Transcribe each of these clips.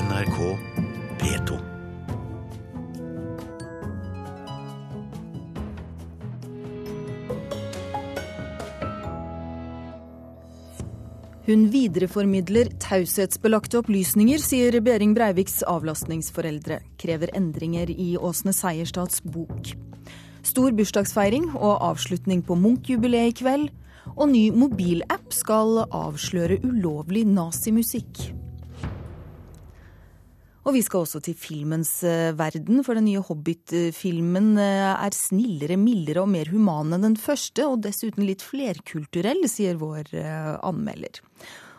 NRK P2. Hun videreformidler taushetsbelagte opplysninger, sier Behring Breiviks avlastningsforeldre. Krever endringer i Åsne Seierstads bok. Stor bursdagsfeiring og avslutning på Munch-jubileet i kveld. Og ny mobilapp skal avsløre ulovlig nazimusikk. Og vi skal også til filmens eh, verden, for den nye Hobbit-filmen eh, er snillere, mildere og mer human enn den første, og dessuten litt flerkulturell, sier vår eh, anmelder.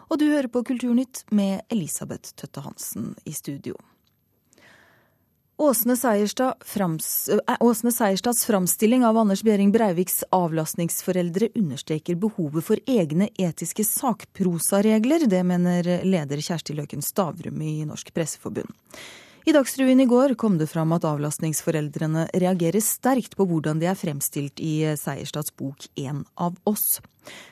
Og du hører på Kulturnytt med Elisabeth Tøtte Hansen i studio. Åsne, Seierstad frams, Åsne Seierstads framstilling av Anders Behring Breiviks avlastningsforeldre understreker behovet for egne etiske sakprosaregler. Det mener leder Kjersti Løken Stavrum i Norsk Presseforbund. I Dagsrevyen i går kom det fram at avlastningsforeldrene reagerer sterkt på hvordan de er fremstilt i Seierstads bok En av oss.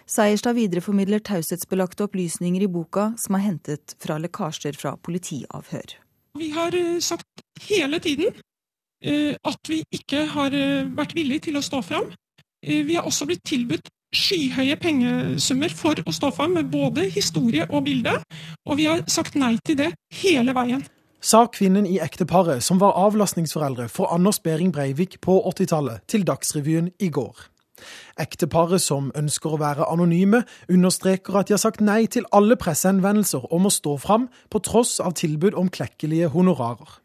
Seierstad videreformidler taushetsbelagte opplysninger i boka som er hentet fra lekkasjer fra politiavhør. Vi har eh, sagt hele tiden eh, at vi ikke har eh, vært villige til å stå fram. Vi har også blitt tilbudt skyhøye pengesummer for å stå fram med både historie og bilde, og vi har sagt nei til det hele veien. Sa kvinnen i ekteparet som var avlastningsforeldre for Anders Behring Breivik på 80-tallet, til Dagsrevyen i går. Ekteparet, som ønsker å være anonyme, understreker at de har sagt nei til alle pressehenvendelser om å stå fram, på tross av tilbud om klekkelige honorarer.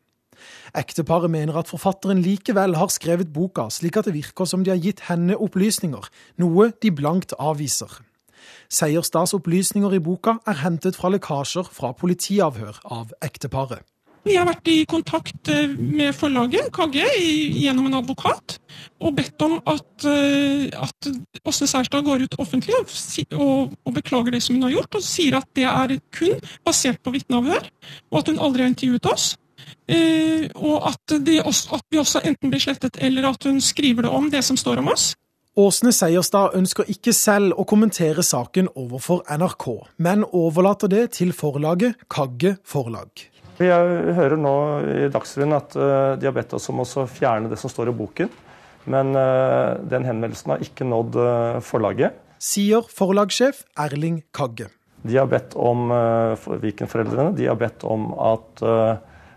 Ekteparet mener at forfatteren likevel har skrevet boka slik at det virker som de har gitt henne opplysninger, noe de blankt avviser. Seierstads opplysninger i boka er hentet fra lekkasjer fra politiavhør av ekteparet. Vi har vært i kontakt eh, med forlaget, KG, gjennom en advokat, og bedt om at, eh, at Åsne Seierstad går ut offentlig og, og, og, beklager det som hun har gjort, og sier at det er kun basert på vitneavhør, og at hun aldri har intervjuet oss. Eh, og at, også, at vi også enten blir slettet, eller at hun skriver det om, det som står om oss. Åsne Seierstad ønsker ikke selv å kommentere saken overfor NRK, men overlater det til forlaget Kagge Forlag. Vi hører nå i Dagsrevyen at eh, de har bedt oss om å fjerne det som står i boken. Men eh, den henvendelsen har ikke nådd eh, forlaget. Sier forlagssjef Erling Kagge. De har bedt om Viken-foreldrene de har bedt om at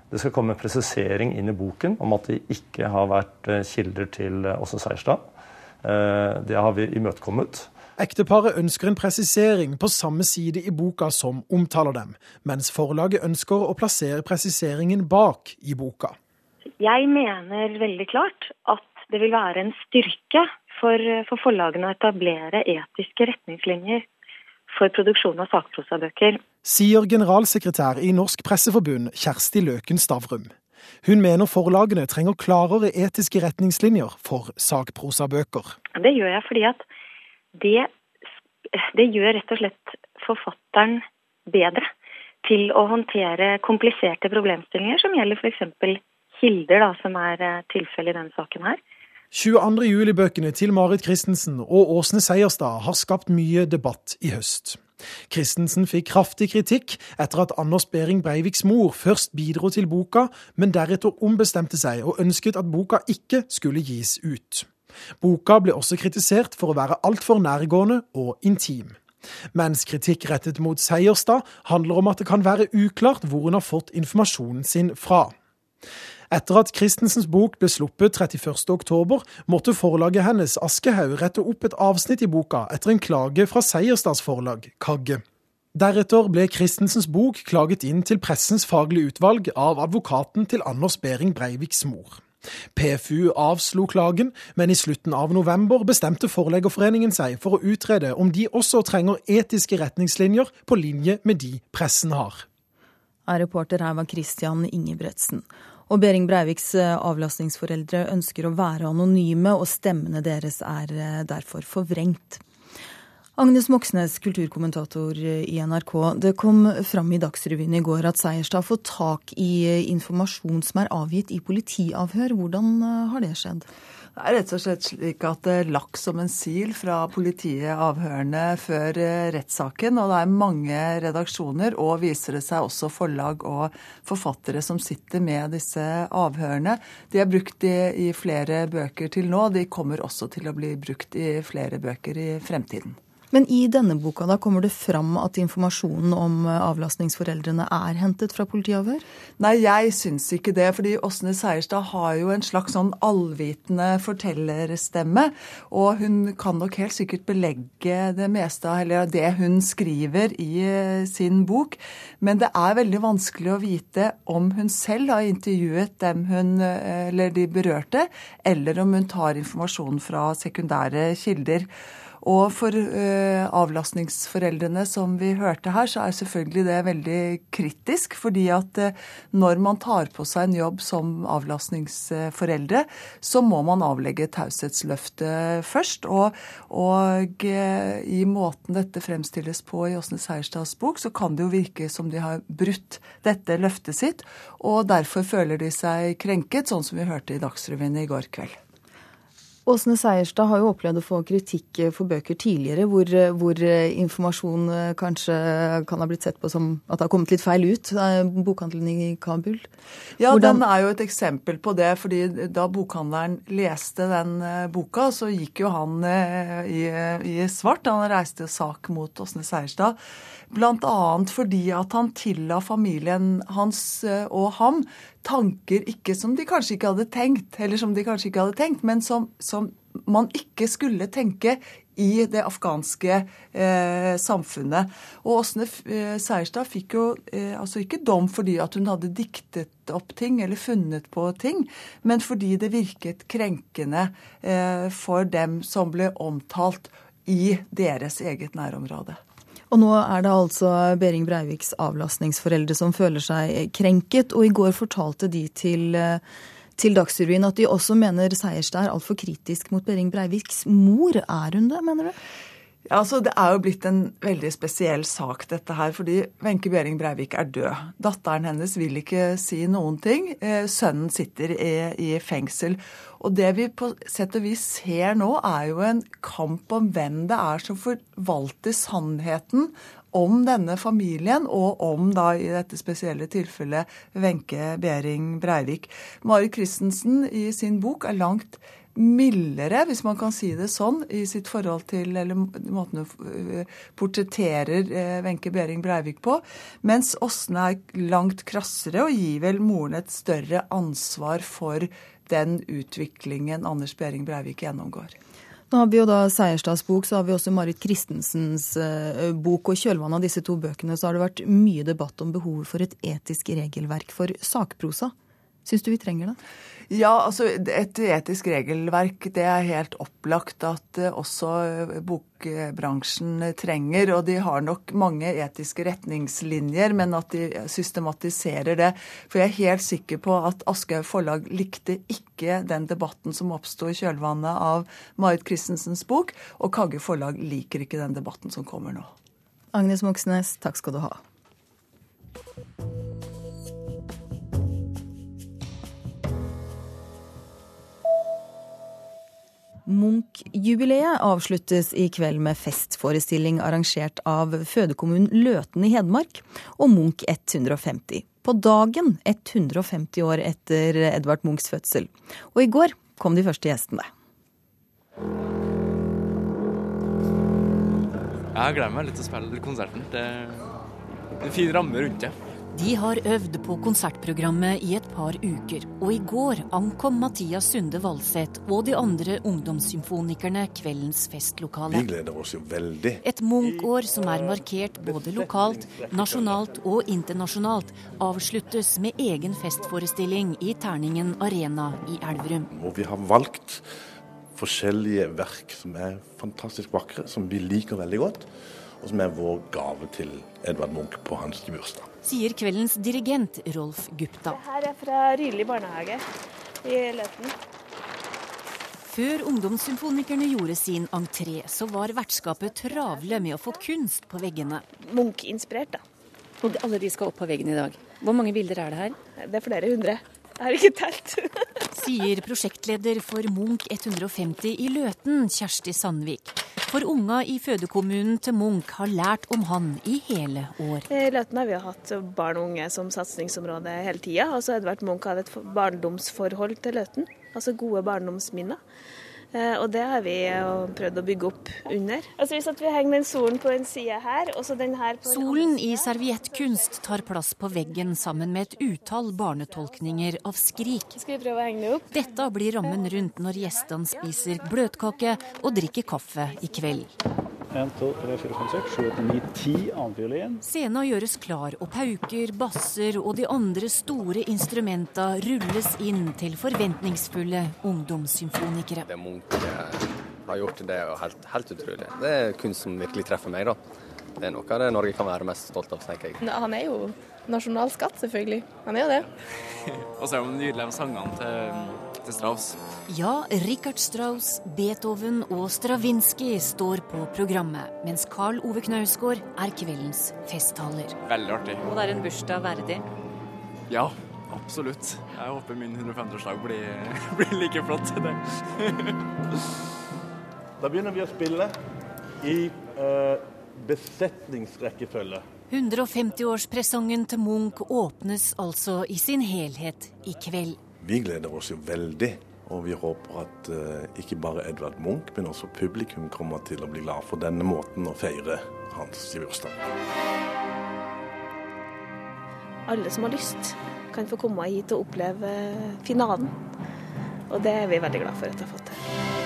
det skal komme en presisering inn i boken om at de ikke har vært kilder til Åse Seierstad. Det har vi imøtekommet. Ekteparet ønsker en presisering på samme side i boka som omtaler dem, mens forlaget ønsker å plassere presiseringen bak i boka. Jeg mener veldig klart at det vil være en styrke for, for forlagene å etablere etiske retningslinjer for produksjon av sakprosabøker. Sier generalsekretær i Norsk Presseforbund Kjersti Løken Stavrum. Hun mener forlagene trenger klarere etiske retningslinjer for sakprosabøker. Det gjør jeg fordi at det, det gjør rett og slett forfatteren bedre til å håndtere kompliserte problemstillinger som gjelder f.eks. kilder, da, som er eh, tilfellet i denne saken her. 22. juli-bøkene til Marit Christensen og Åsne Seierstad har skapt mye debatt i høst. Christensen fikk kraftig kritikk etter at Anders Behring Breiviks mor først bidro til boka, men deretter ombestemte seg og ønsket at boka ikke skulle gis ut. Boka ble også kritisert for å være altfor nærgående og intim. Mens kritikk rettet mot Seierstad handler om at det kan være uklart hvor hun har fått informasjonen sin fra. Etter at Christensens bok ble sluppet 31.10, måtte forlaget hennes Aschehoug rette opp et avsnitt i boka etter en klage fra Seierstads forlag, Kagge. Deretter ble Christensens bok klaget inn til Pressens faglige utvalg av advokaten til Anders Behring Breiviks mor. PFU avslo klagen, men i slutten av november bestemte Forleggerforeningen seg for å utrede om de også trenger etiske retningslinjer på linje med de pressen har. Reporter her var Christian Ingebretsen. Og Behring Breiviks eh, avlastningsforeldre ønsker å være anonyme, og stemmene deres er eh, derfor forvrengt. Agnes Moxnes, kulturkommentator i NRK. Det kom fram i Dagsrevyen i går at Seierstad har fått tak i informasjon som er avgitt i politiavhør. Hvordan har det skjedd? Det er rett og slett slik at det lakk som en sil fra politiet avhørene før eh, rettssaken. Og det er mange redaksjoner, og viser det seg også forlag og forfattere som sitter med disse avhørene. De er brukt i, i flere bøker til nå. De kommer også til å bli brukt i flere bøker i fremtiden. Men i denne boka da kommer det fram at informasjonen om eh, avlastningsforeldrene er hentet fra politiavhør? Nei, jeg syns ikke det. fordi Åsne Seierstad har jo en slags sånn allvitende fortellerstemme. Og hun kan nok helt sikkert belegge det meste av det hun skriver i eh, sin bok. Men det er veldig vanskelig å vite om hun selv har intervjuet dem hun, eh, eller de berørte, eller om hun tar informasjon fra sekundære kilder. Og for uh, avlastningsforeldrene som vi hørte her, så er selvfølgelig det veldig kritisk. Fordi at uh, når man tar på seg en jobb som avlastningsforeldre, så må man avlegge taushetsløftet først. Og, og uh, i måten dette fremstilles på i Åsne Seierstads bok, så kan det jo virke som de har brutt dette løftet sitt. Og derfor føler de seg krenket, sånn som vi hørte i Dagsrevyen i går kveld. Åsne Seierstad har jo opplevd å få kritikk for bøker tidligere, hvor, hvor, informasjon kanskje kan ha blitt sett på som at det har kommet litt feil ut. Bokhandelen i Kabul. Ja, Hvordan... den er jo et eksempel på det. fordi da bokhandleren leste den eh, boka, så gikk jo han eh, i, i svart. Han reiste sak mot Åsne Seierstad. Bl.a. fordi at han tilla familien hans eh, og ham tanker ikke som de kanskje ikke hadde tenkt, eller som de kanskje ikke hadde tenkt, men som, som man ikke skulle tenke i det afghanske eh, samfunnet. Og Åsne eh, Seierstad fikk jo eh, altså ikke dom fordi at hun hadde diktet opp ting eller funnet på ting, men fordi det virket krenkende eh, for dem som ble omtalt i deres eget nærområde. Og nå er det altså Behring Breiviks avlastningsforeldre som føler seg krenket. Og i går fortalte de til, til Dagsrevyen at de også mener Seierstad er altfor kritisk mot Behring Breiviks mor. Er hun det, mener du? Altså Det er jo blitt en veldig spesiell sak, dette her. Fordi Wenche Behring Breivik er død. Datteren hennes vil ikke si noen ting. Eh, sønnen sitter i, fengsel. Og det vi på sett og vis ser nå, er jo en kamp om hvem det er som forvalter sannheten om denne familien, og om da i dette spesielle tilfellet Wenche Behring Breivik. Marit Christensen i sin bok er langt mildere, hvis man kan si det sånn, i sitt forhold til eller måten hun eh, portretterer eh, Wenche Behring Breivik på. Mens Åsne er langt krassere og gir vel moren et større ansvar for den utviklingen Anders Behring Breivik gjennomgår. Nå har vi jo da Seierstads bok, så har vi også Marit Christensens uh, bok. Og i kjølvannet av disse to bøkene så har det vært mye debatt om behovet for et etisk regelverk for sakprosa. Syns du vi trenger det? Ja, altså et etisk regelverk det er helt opplagt at uh, også bokbransjen trenger. Og de har nok mange etiske retningslinjer, men at de systematiserer det. For jeg er helt sikker på at Aschehoug forlag likte ikke den debatten som oppsto i kjølvannet av Marit Christensens bok, og Kagge forlag liker ikke den debatten som kommer nå. Agnes Moxnes, takk skal du ha. Munch-jubileet avsluttes i kveld med festforestilling arrangert av fødekommunen Løten i Hedmark og Munch 150. På dagen 150 år etter Edvard Munchs fødsel. Og i går kom de første gjestene. Jeg gleder meg litt til å spille konserten. Det er en fin ramme rundt det. De har øvd på konsertprogrammet i et par uker, og i går ankom Mathias Sunde Valseth og de andre ungdomssymfonikerne kveldens festlokale. Vi gleder oss jo veldig. Et Munch-år som er markert både lokalt, nasjonalt og internasjonalt, avsluttes med egen festforestilling i Terningen Arena i Elverum. Hvor vi har valgt forskjellige verk som er fantastisk vakre, som vi liker veldig godt og som er vår gave til Edvard Munch på hans bursdag. Sier kveldens dirigent Rolf Gupta. Det her er fra Ryli barnehage i Løten. Før Ungdomssymfonikerne gjorde sin entré, så var vertskapet travle med å få kunst på veggene. Munch-inspirert, da. Og alle de skal opp på veggen i dag. Hvor mange bilder er det her? Det er flere hundre. Jeg har ikke telt. Sier prosjektleder for Munch 150 i Løten, Kjersti Sandvik. For unga i fødekommunen til Munch har lært om han i hele år. I Løten har vi hatt barn og unge som satsingsområde hele tida. Og så Edvard Munch hadde et barndomsforhold til Løten. Altså gode barndomsminner. Eh, og det har vi prøvd å bygge opp under. Altså Hvis vi henger den solen på en side her, og så den her på Solen i serviettkunst tar plass på veggen sammen med et utall barnetolkninger av skrik. Skal vi prøve å henge det opp? Dette blir rammen rundt når gjestene spiser bløtkake og drikker kaffe i kveld. 1, 2, 3, 4, 5, 6, 7, 8, 9, 10 annenfiolin. Scenen gjøres klar, og pauker, basser og de andre store instrumenta rulles inn til forventningsfulle ungdomssymfonikere. Det Munch har gjort, det er jo helt, helt utrolig. Det er kunst som virkelig treffer meg, da. Det er noe av det Norge kan være mest stolt av, tenker jeg. Han er jo nasjonalskatt, selvfølgelig. Han er jo det. og så er det med sangene til, til Strauss. Ja, Richard Strauss, Beethoven og Stravinskij står på programmet, mens Carl Ove Knausgård er kveldens festtaler. Veldig artig. Og det er en bursdag verdig? Ja, absolutt. Jeg håper min 150-årsdag blir, blir, like flott. da begynner vi å spille i uh, besetningsrekkefølge. 150-årspresongen til Munch åpnes altså i sin helhet i kveld. Vi gleder oss jo veldig, og vi håper at uh, ikke bare Edvard Munch, men også publikum kommer til å bli glad for denne måten å feire hans bursdag. Alle som har lyst, kan få komme hit og oppleve finalen. Og det er vi veldig glad for at jeg har fått til.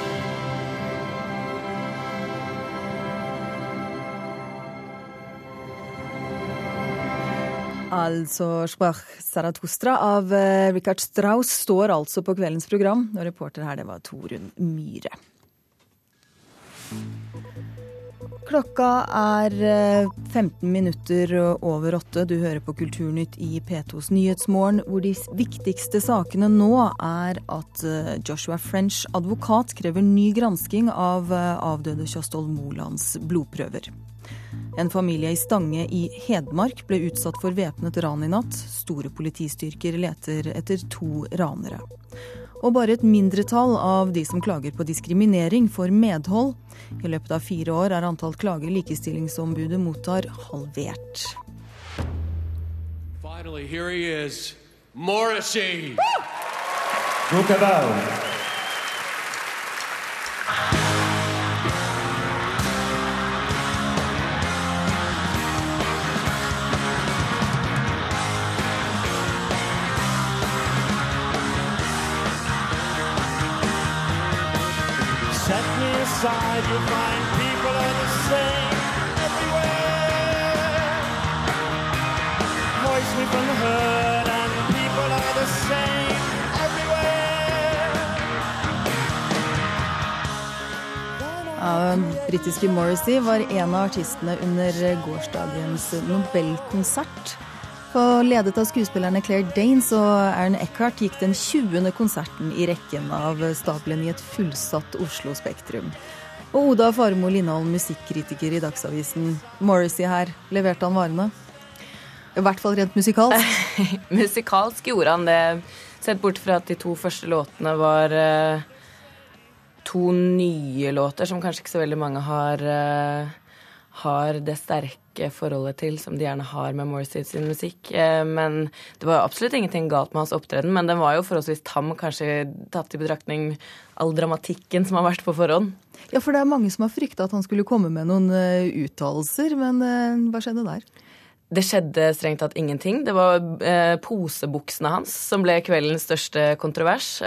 Altså Sprach Zarathustra av eh, Richard Strauss står altså på kveldens program. Og reporter her, det var Torunn Myhre. Klokka er 15 eh, minutter over åtte. Du hører på Kulturnytt i P2s Nyhetsmorgen, hvor de viktigste sakene nå er at eh, Joshua French, advokat, krever ny gransking av avdøde Kjostol Molands blodprøver. En familie i Stange i Hedmark ble utsatt for væpnet ran i natt. Store politistyrker leter etter to ranere. Og bare et mindretall av de som klager på diskriminering, får medhold. I løpet av fire år er antall klager Likestillingsombudet mottar, halvert. Finally, here he is. Morrissey! outside, Ja, britiske Morrissey var en av artistene under gårsdagens Nobelkonsert. For ledet av skuespillerne Claire Danes og Aaron Eckhart gikk den 20. konserten i rekken av stabelen i et fullsatt Oslo Spektrum. Og Oda Farmo Lindholm, musikkritiker i Dagsavisen. Morrissey her, leverte han varene? I hvert fall rent musikalsk. musikalsk gjorde han det. Sett bort fra at de to første låtene var uh, to nye låter som kanskje ikke så veldig mange har, uh, har det sterke forholdet til som de gjerne har med Morrissey sin musikk. Uh, men det var absolutt ingenting galt med hans opptreden, men den var jo forholdsvis tam, kanskje tatt i betraktning all dramatikken som har vært på forhånd. Ja, for det er mange som har frykta at han skulle komme med noen uh, uttalelser, men uh, hva skjedde der? Det skjedde strengt tatt ingenting. Det var uh, posebuksene hans som ble kveldens største kontrovers.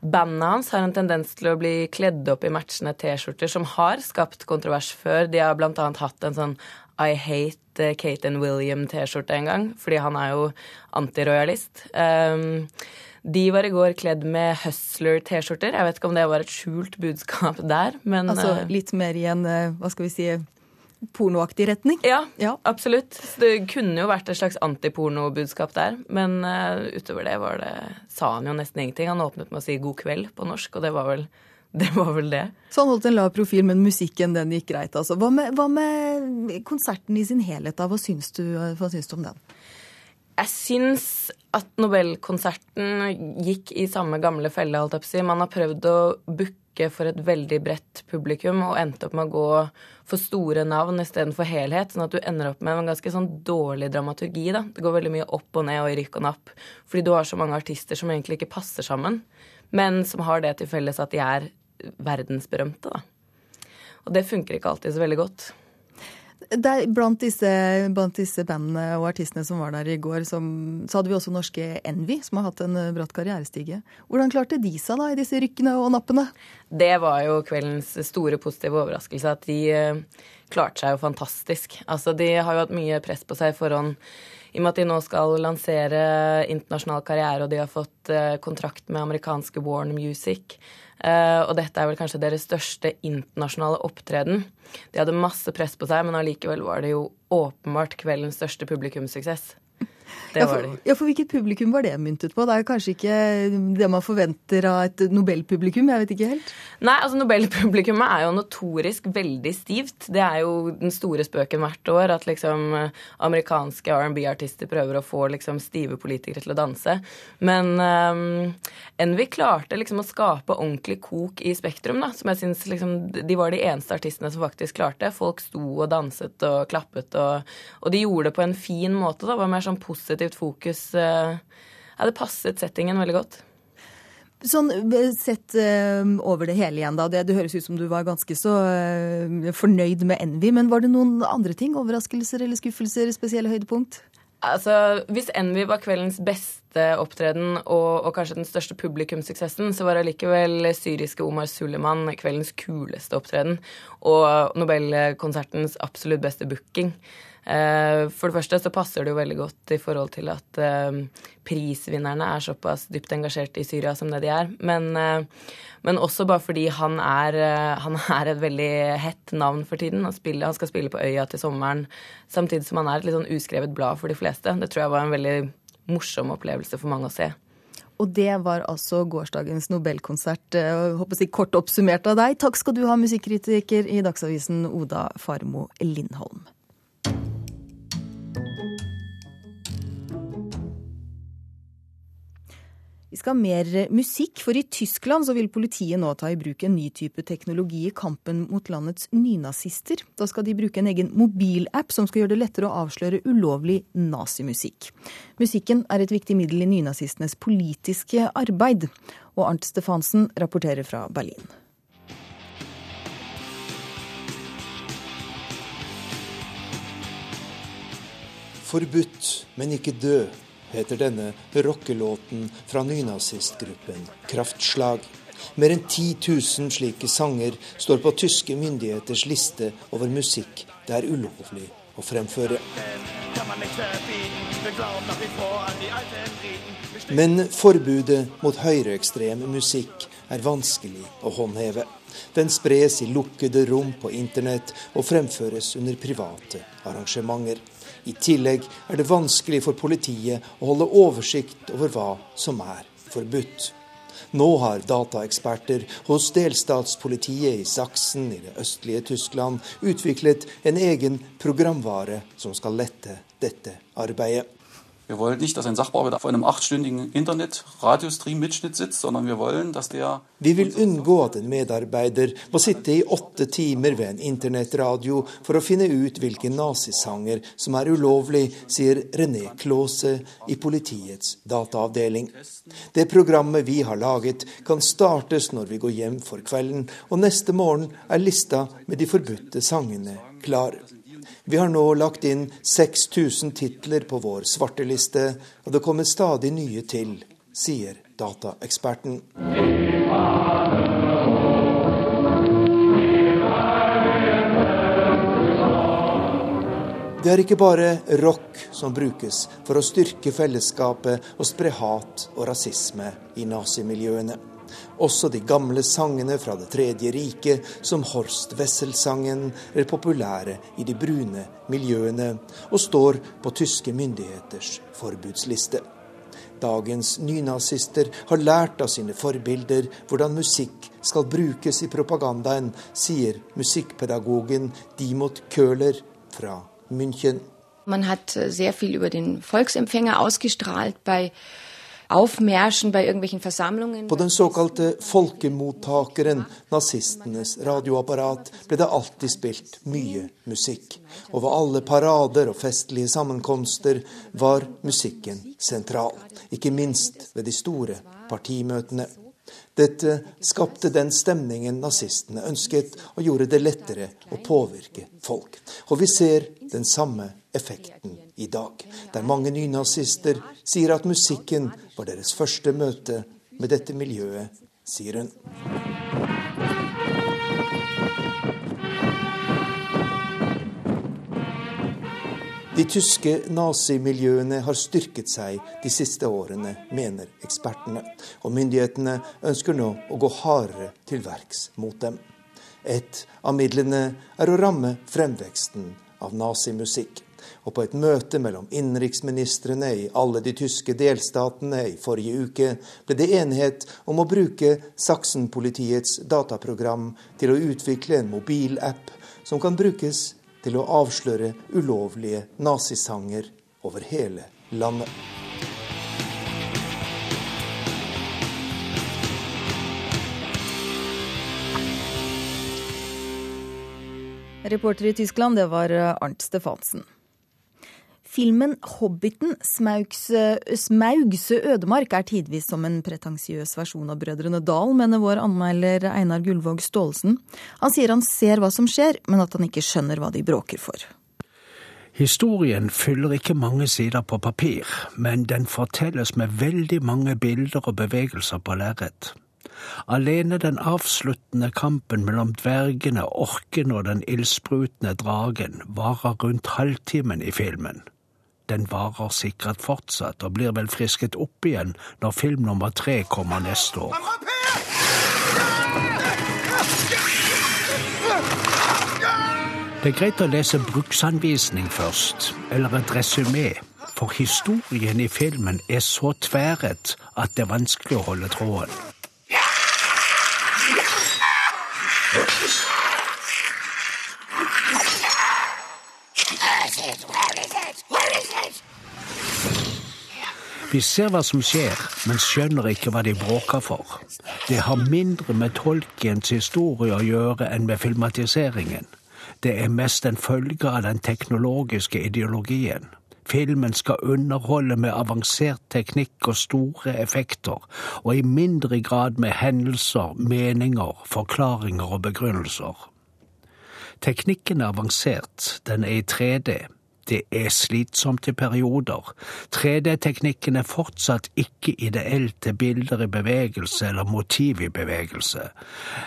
Bandet hans har en tendens til å bli kledd opp i matchende T-skjorter som har skapt kontrovers før. De har bl.a. hatt en sånn i hate uh, Kate and William-T-skjorte en gang, fordi han er jo antirojalist. Um, de var i går kledd med Hustler-T-skjorter. Jeg vet ikke om det var et skjult budskap der, men Altså litt mer i en, uh, hva skal vi si, pornoaktig retning. Ja, ja, absolutt. Det kunne jo vært et slags antipornobudskap der. Men uh, utover det, det, sa han jo nesten ingenting. Han åpnet med å si 'god kveld' på norsk, og det var vel det. Var vel det. Så han holdt en lav profil, men musikken den gikk greit, altså. Hva med, hva med konserten i sin helhet, da? Hva syns, du, hva syns du om den? Jeg syns at Nobelkonserten gikk i samme gamle felle, holdt jeg på å si. Man har prøvd å booke for et veldig bredt publikum og endte opp med å gå for store navn istedenfor helhet, sånn at du ender opp med en ganske sånn dårlig dramaturgi. da. Det går veldig mye opp og ned og i rykk og napp, fordi du har så mange artister som egentlig ikke passer sammen, men som har det til felles at de er verdensberømte. da. Og det funker ikke alltid så veldig godt. Der, blant, disse, blant, disse, bandene og artistene som var der i går, som, så hadde vi også norske Envy, som har hatt en bratt karrierestige. Hvordan klarte de seg da i disse rykkene og nappene? Det var jo kveldens store positive overraskelse, at de uh, klarte seg jo fantastisk. Altså, de har jo hatt mye press på seg i forhånd i og med at de nå skal lansere internasjonal karriere, og de har fått uh, kontrakt med amerikanske Warner Music. Uh, og dette er vel kanskje deres største internasjonale opptreden. De hadde masse press på seg, men allikevel var det jo åpenbart kveldens største publikumssuksess. Det var de. Ja, for hvilket publikum var det myntet på? Det er kanskje ikke det man forventer av et Nobelpublikum? Jeg vet ikke helt. Nei, altså Nobelpublikummet er jo notorisk veldig stivt. Det er jo den store spøken hvert år at liksom amerikanske R&B-artister prøver å få liksom stive politikere til å danse. Men um, Envy klarte liksom å skape ordentlig kok i Spektrum, da, som jeg syns liksom, de var de eneste artistene som faktisk klarte. Folk sto og danset og klappet, og, og de gjorde det på en fin måte. da, var mer sånn positivt positivt fokus eh, ja, det passet settingen veldig godt. Sånn eh, sett uh, over det hele igjen, da. Det, det, høres ut som du var ganske så fornøyd med Envy. Men var det noen andre ting? Overraskelser eller skuffelser? Spesielle høydepunkt? Altså, Hvis Envy var kveldens beste opptreden og, og kanskje den største publikumssuksessen, så var allikevel syriske Omar Suleman kveldens kuleste opptreden. Og Nobelkonsertens absolutt beste booking. Eh, for det første så passer det jo veldig godt i forhold til at eh, prisvinnerne er såpass dypt engasjert i Syria som det de er. Men, eh, men også bare fordi han er, han er, et veldig hett navn for tiden. Han, spiller, han, skal spille på Øya til sommeren, samtidig som han er et litt sånn uskrevet blad for de fleste. Det tror jeg var en veldig morsom opplevelse for mange å se. Og det var altså gårsdagens Nobelkonsert. Jeg håper jeg, Kort oppsummert av deg. Takk skal du ha, musikkritiker i Dagsavisen Oda Farmo Lindholm. Vi skal ha mer musikk, for i Tyskland så vil politiet nå ta i bruk en ny type teknologi i kampen mot landets nynazister. Da skal de bruke en egen mobilapp som skal gjøre det lettere å avsløre ulovlig nazimusikk. Musikken er et viktig middel i nynazistenes politiske arbeid. Og Arnt Stefansen rapporterer fra Berlin. Forbudt, men ikke død heter denne rockelåten fra nynazistgruppen Kraftslag. Mer enn 10 000 slike sanger står på tyske myndigheters liste over musikk det er ulovlig å fremføre. Men forbudet mot høyreekstrem musikk er vanskelig å håndheve. Den spres i lukkede rom på internett og fremføres under private arrangementer. I tillegg er det vanskelig for politiet å holde oversikt over hva som er forbudt. Nå har dataeksperter hos delstatspolitiet i Saksen i det østlige Tyskland utviklet en egen programvare som skal lette dette arbeidet. Wir wollen nicht, dass ein Sachbearbeiter vor einem achtstündigen Internett-Radiostream-Mitschnitt sitzt, sondern wir wollen, dass der Vi vil unngå at en medarbeider må sitte i åtte timer ved en internettradio for å finne ut hvilke nazisanger som er ulovlig, sier René Klåse i politiets dataavdeling. Det programmet vi har laget, kan startes når vi går hjem for kvelden, og neste morgen er lista med de forbudte sangene klar. Vi har nå lagt inn 6000 titler på vår svarteliste, og det kommer stadig nye til, sier dataeksperten. Det er ikke bare rock som brukes for å styrke fellesskapet og spre hat og rasisme i nazimiljøene. Også de gamle sangene fra Det tredje riket, som Horst Wessel-sangen, er populære i de brune miljøene og står på tyske myndigheters forbudsliste. Dagens nynazister har lært av sine forbilder hvordan musikk skal brukes i propagandaen, sier musikkpedagogen Dimot Köhler fra München. Man hat veldig viel über den Volksempfänger ausgestrahlt bei På den såkalte folkemottakeren, nazistenes radioapparat, ble det alltid spilt mye musikk. Og ved alle parader og festlige sammenkomster var musikken sentral. Ikke minst ved de store partimøtene. Dette skapte den stemningen nazistene ønsket, og gjorde det lettere å påvirke folk. Og vi ser den samme effekten i dag, der mange nynazister sier at musikken var deres første møte med dette miljøet, sier hun. De tyske nazimiljøene har styrket seg de siste årene, mener ekspertene. Og myndighetene ønsker nå å gå hardere til verks mot dem. Et av midlene er å ramme fremveksten av nazimusikk. Og på et møte mellom innenriksministrene i alle de tyske delstatene i forrige uke ble det enighet om å bruke Saksen-politiets dataprogram til å utvikle en mobilapp som kan brukes til å avsløre ulovlige nazisanger over hele landet. Reporter i Tyskland, det var Arnt Stefansen. Filmen 'Hobbiten Smaugs, Smaugs ødemark' er tidvis som en pretensiøs versjon av Brødrene Dal, mener vår anmelder Einar Gullvåg Staalesen. Han sier han ser hva som skjer, men at han ikke skjønner hva de bråker for. Historien fyller ikke mange sider på papir, men den fortelles med veldig mange bilder og bevegelser på lerret. Alene den avsluttende kampen mellom dvergene, orkene og den ildsprutende dragen varer rundt halvtimen i filmen. Den varer sikkert fortsatt, og blir vel frisket opp igjen når film nummer tre kommer neste år. Det er greit å lese bruksanvisning først, eller et resymé, for historien i filmen er så tværet at det er vanskelig å holde tråden. Vi ser hva som skjer, men skjønner ikke hva de bråker for. Det har mindre med Tolkiens historie å gjøre enn med filmatiseringen. Det er mest en følge av den teknologiske ideologien. Filmen skal underholde med avansert teknikk og store effekter, og i mindre grad med hendelser, meninger, forklaringer og begrunnelser. Teknikken er avansert, den er i 3D. Det er slitsomt i perioder. 3D-teknikken er fortsatt ikke ideell til bilder i bevegelse eller motiv i bevegelse.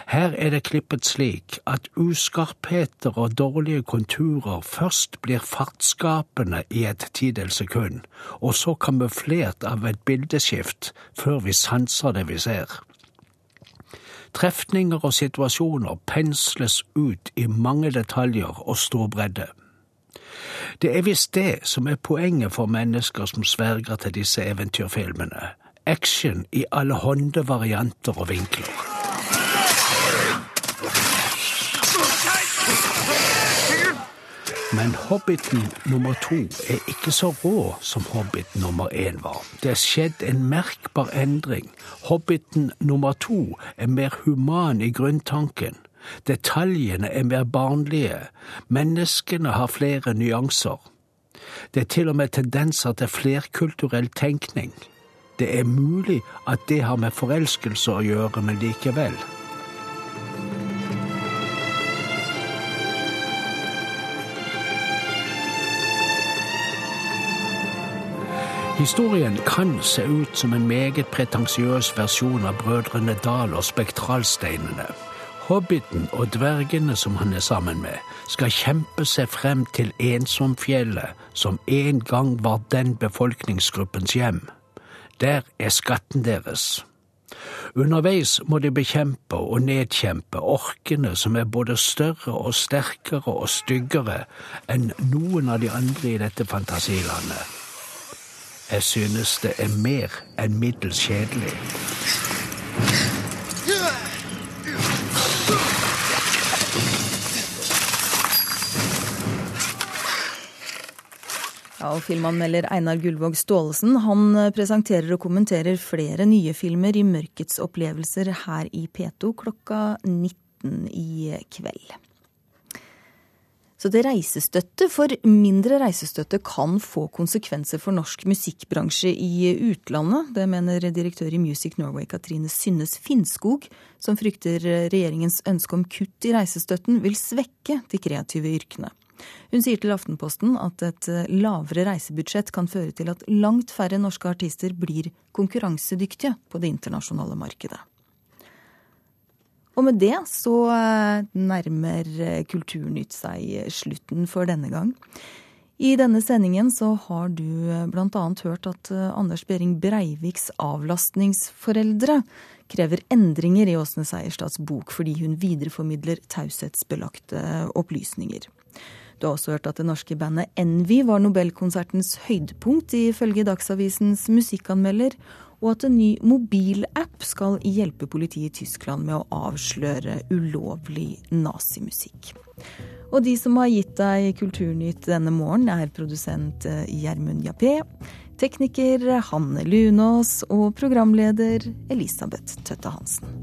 Her er det klippet slik at uskarpheter og dårlige konturer først blir fartsskapende i et tidels sekund, og så kamuflert av et bildeskift før vi sanser det vi ser. Trefninger og situasjoner pensles ut i mange detaljer og stor bredde. Det er visst det som er poenget for mennesker som sverger til disse eventyrfilmene. Action i alle hånde varianter og vinkler. Men Hobbiten nummer to er ikke så rå som Hobbit nummer én var. Det er skjedd en merkbar endring. Hobbiten nummer to er mer human i grunntanken. Detaljene er mer barnlige. Menneskene har flere nyanser. Det er til og med tendenser til flerkulturell tenkning. Det er mulig at det har med forelskelse å gjøre, men likevel. Historien kan se ut som en meget pretensiøs versjon av Brødrene Dal og Spektralsteinene. Hobbiten og dvergene som han er sammen med, skal kjempe seg frem til Ensomfjellet, som en gang var den befolkningsgruppens hjem. Der er skatten deres. Underveis må de bekjempe og nedkjempe orkene som er både større og sterkere og styggere enn noen av de andre i dette fantasilandet. Jeg synes det er mer enn middels kjedelig. Ja, og Filmanmelder Einar Gullvåg Staalesen han eh, presenterer og kommenterer flere nye filmer i Mørkets opplevelser her i P2 klokka 19 i kveld. Så det reisestøtte for mindre reisestøtte kan få konsekvenser for norsk musikkbransje i utlandet. Det mener direktør i Music Norway Katrine Synnes Finnskog, som frykter regjeringens ønske om kutt i reisestøtten vil svekke de kreative yrkene. Hun sier til Aftenposten at et eh, lavere reisebudsjett kan føre til at langt færre norske artister blir konkurransedyktige på det internasjonale markedet. Og med det så eh, nærmer eh, Kulturnytt seg slutten for denne gang. I denne sendingen så har du bl.a. hørt at Anders Behring Breiviks avlastningsforeldre krever endringer i Åsne Seierstads bok fordi hun videreformidler taushetsbelagte opplysninger. Du har også hørt at det norske bandet Envy var Nobelkonsertens høydepunkt, ifølge Dagsavisens musikkanmelder, og at en ny mobilapp skal hjelpe politiet i Tyskland med å avsløre ulovlig nazimusikk. Og de som har gitt deg Kulturnytt denne morgenen, er produsent eh, Gjermund Jappé, tekniker Hanne Lunås og programleder Elisabeth Tøtte Hansen.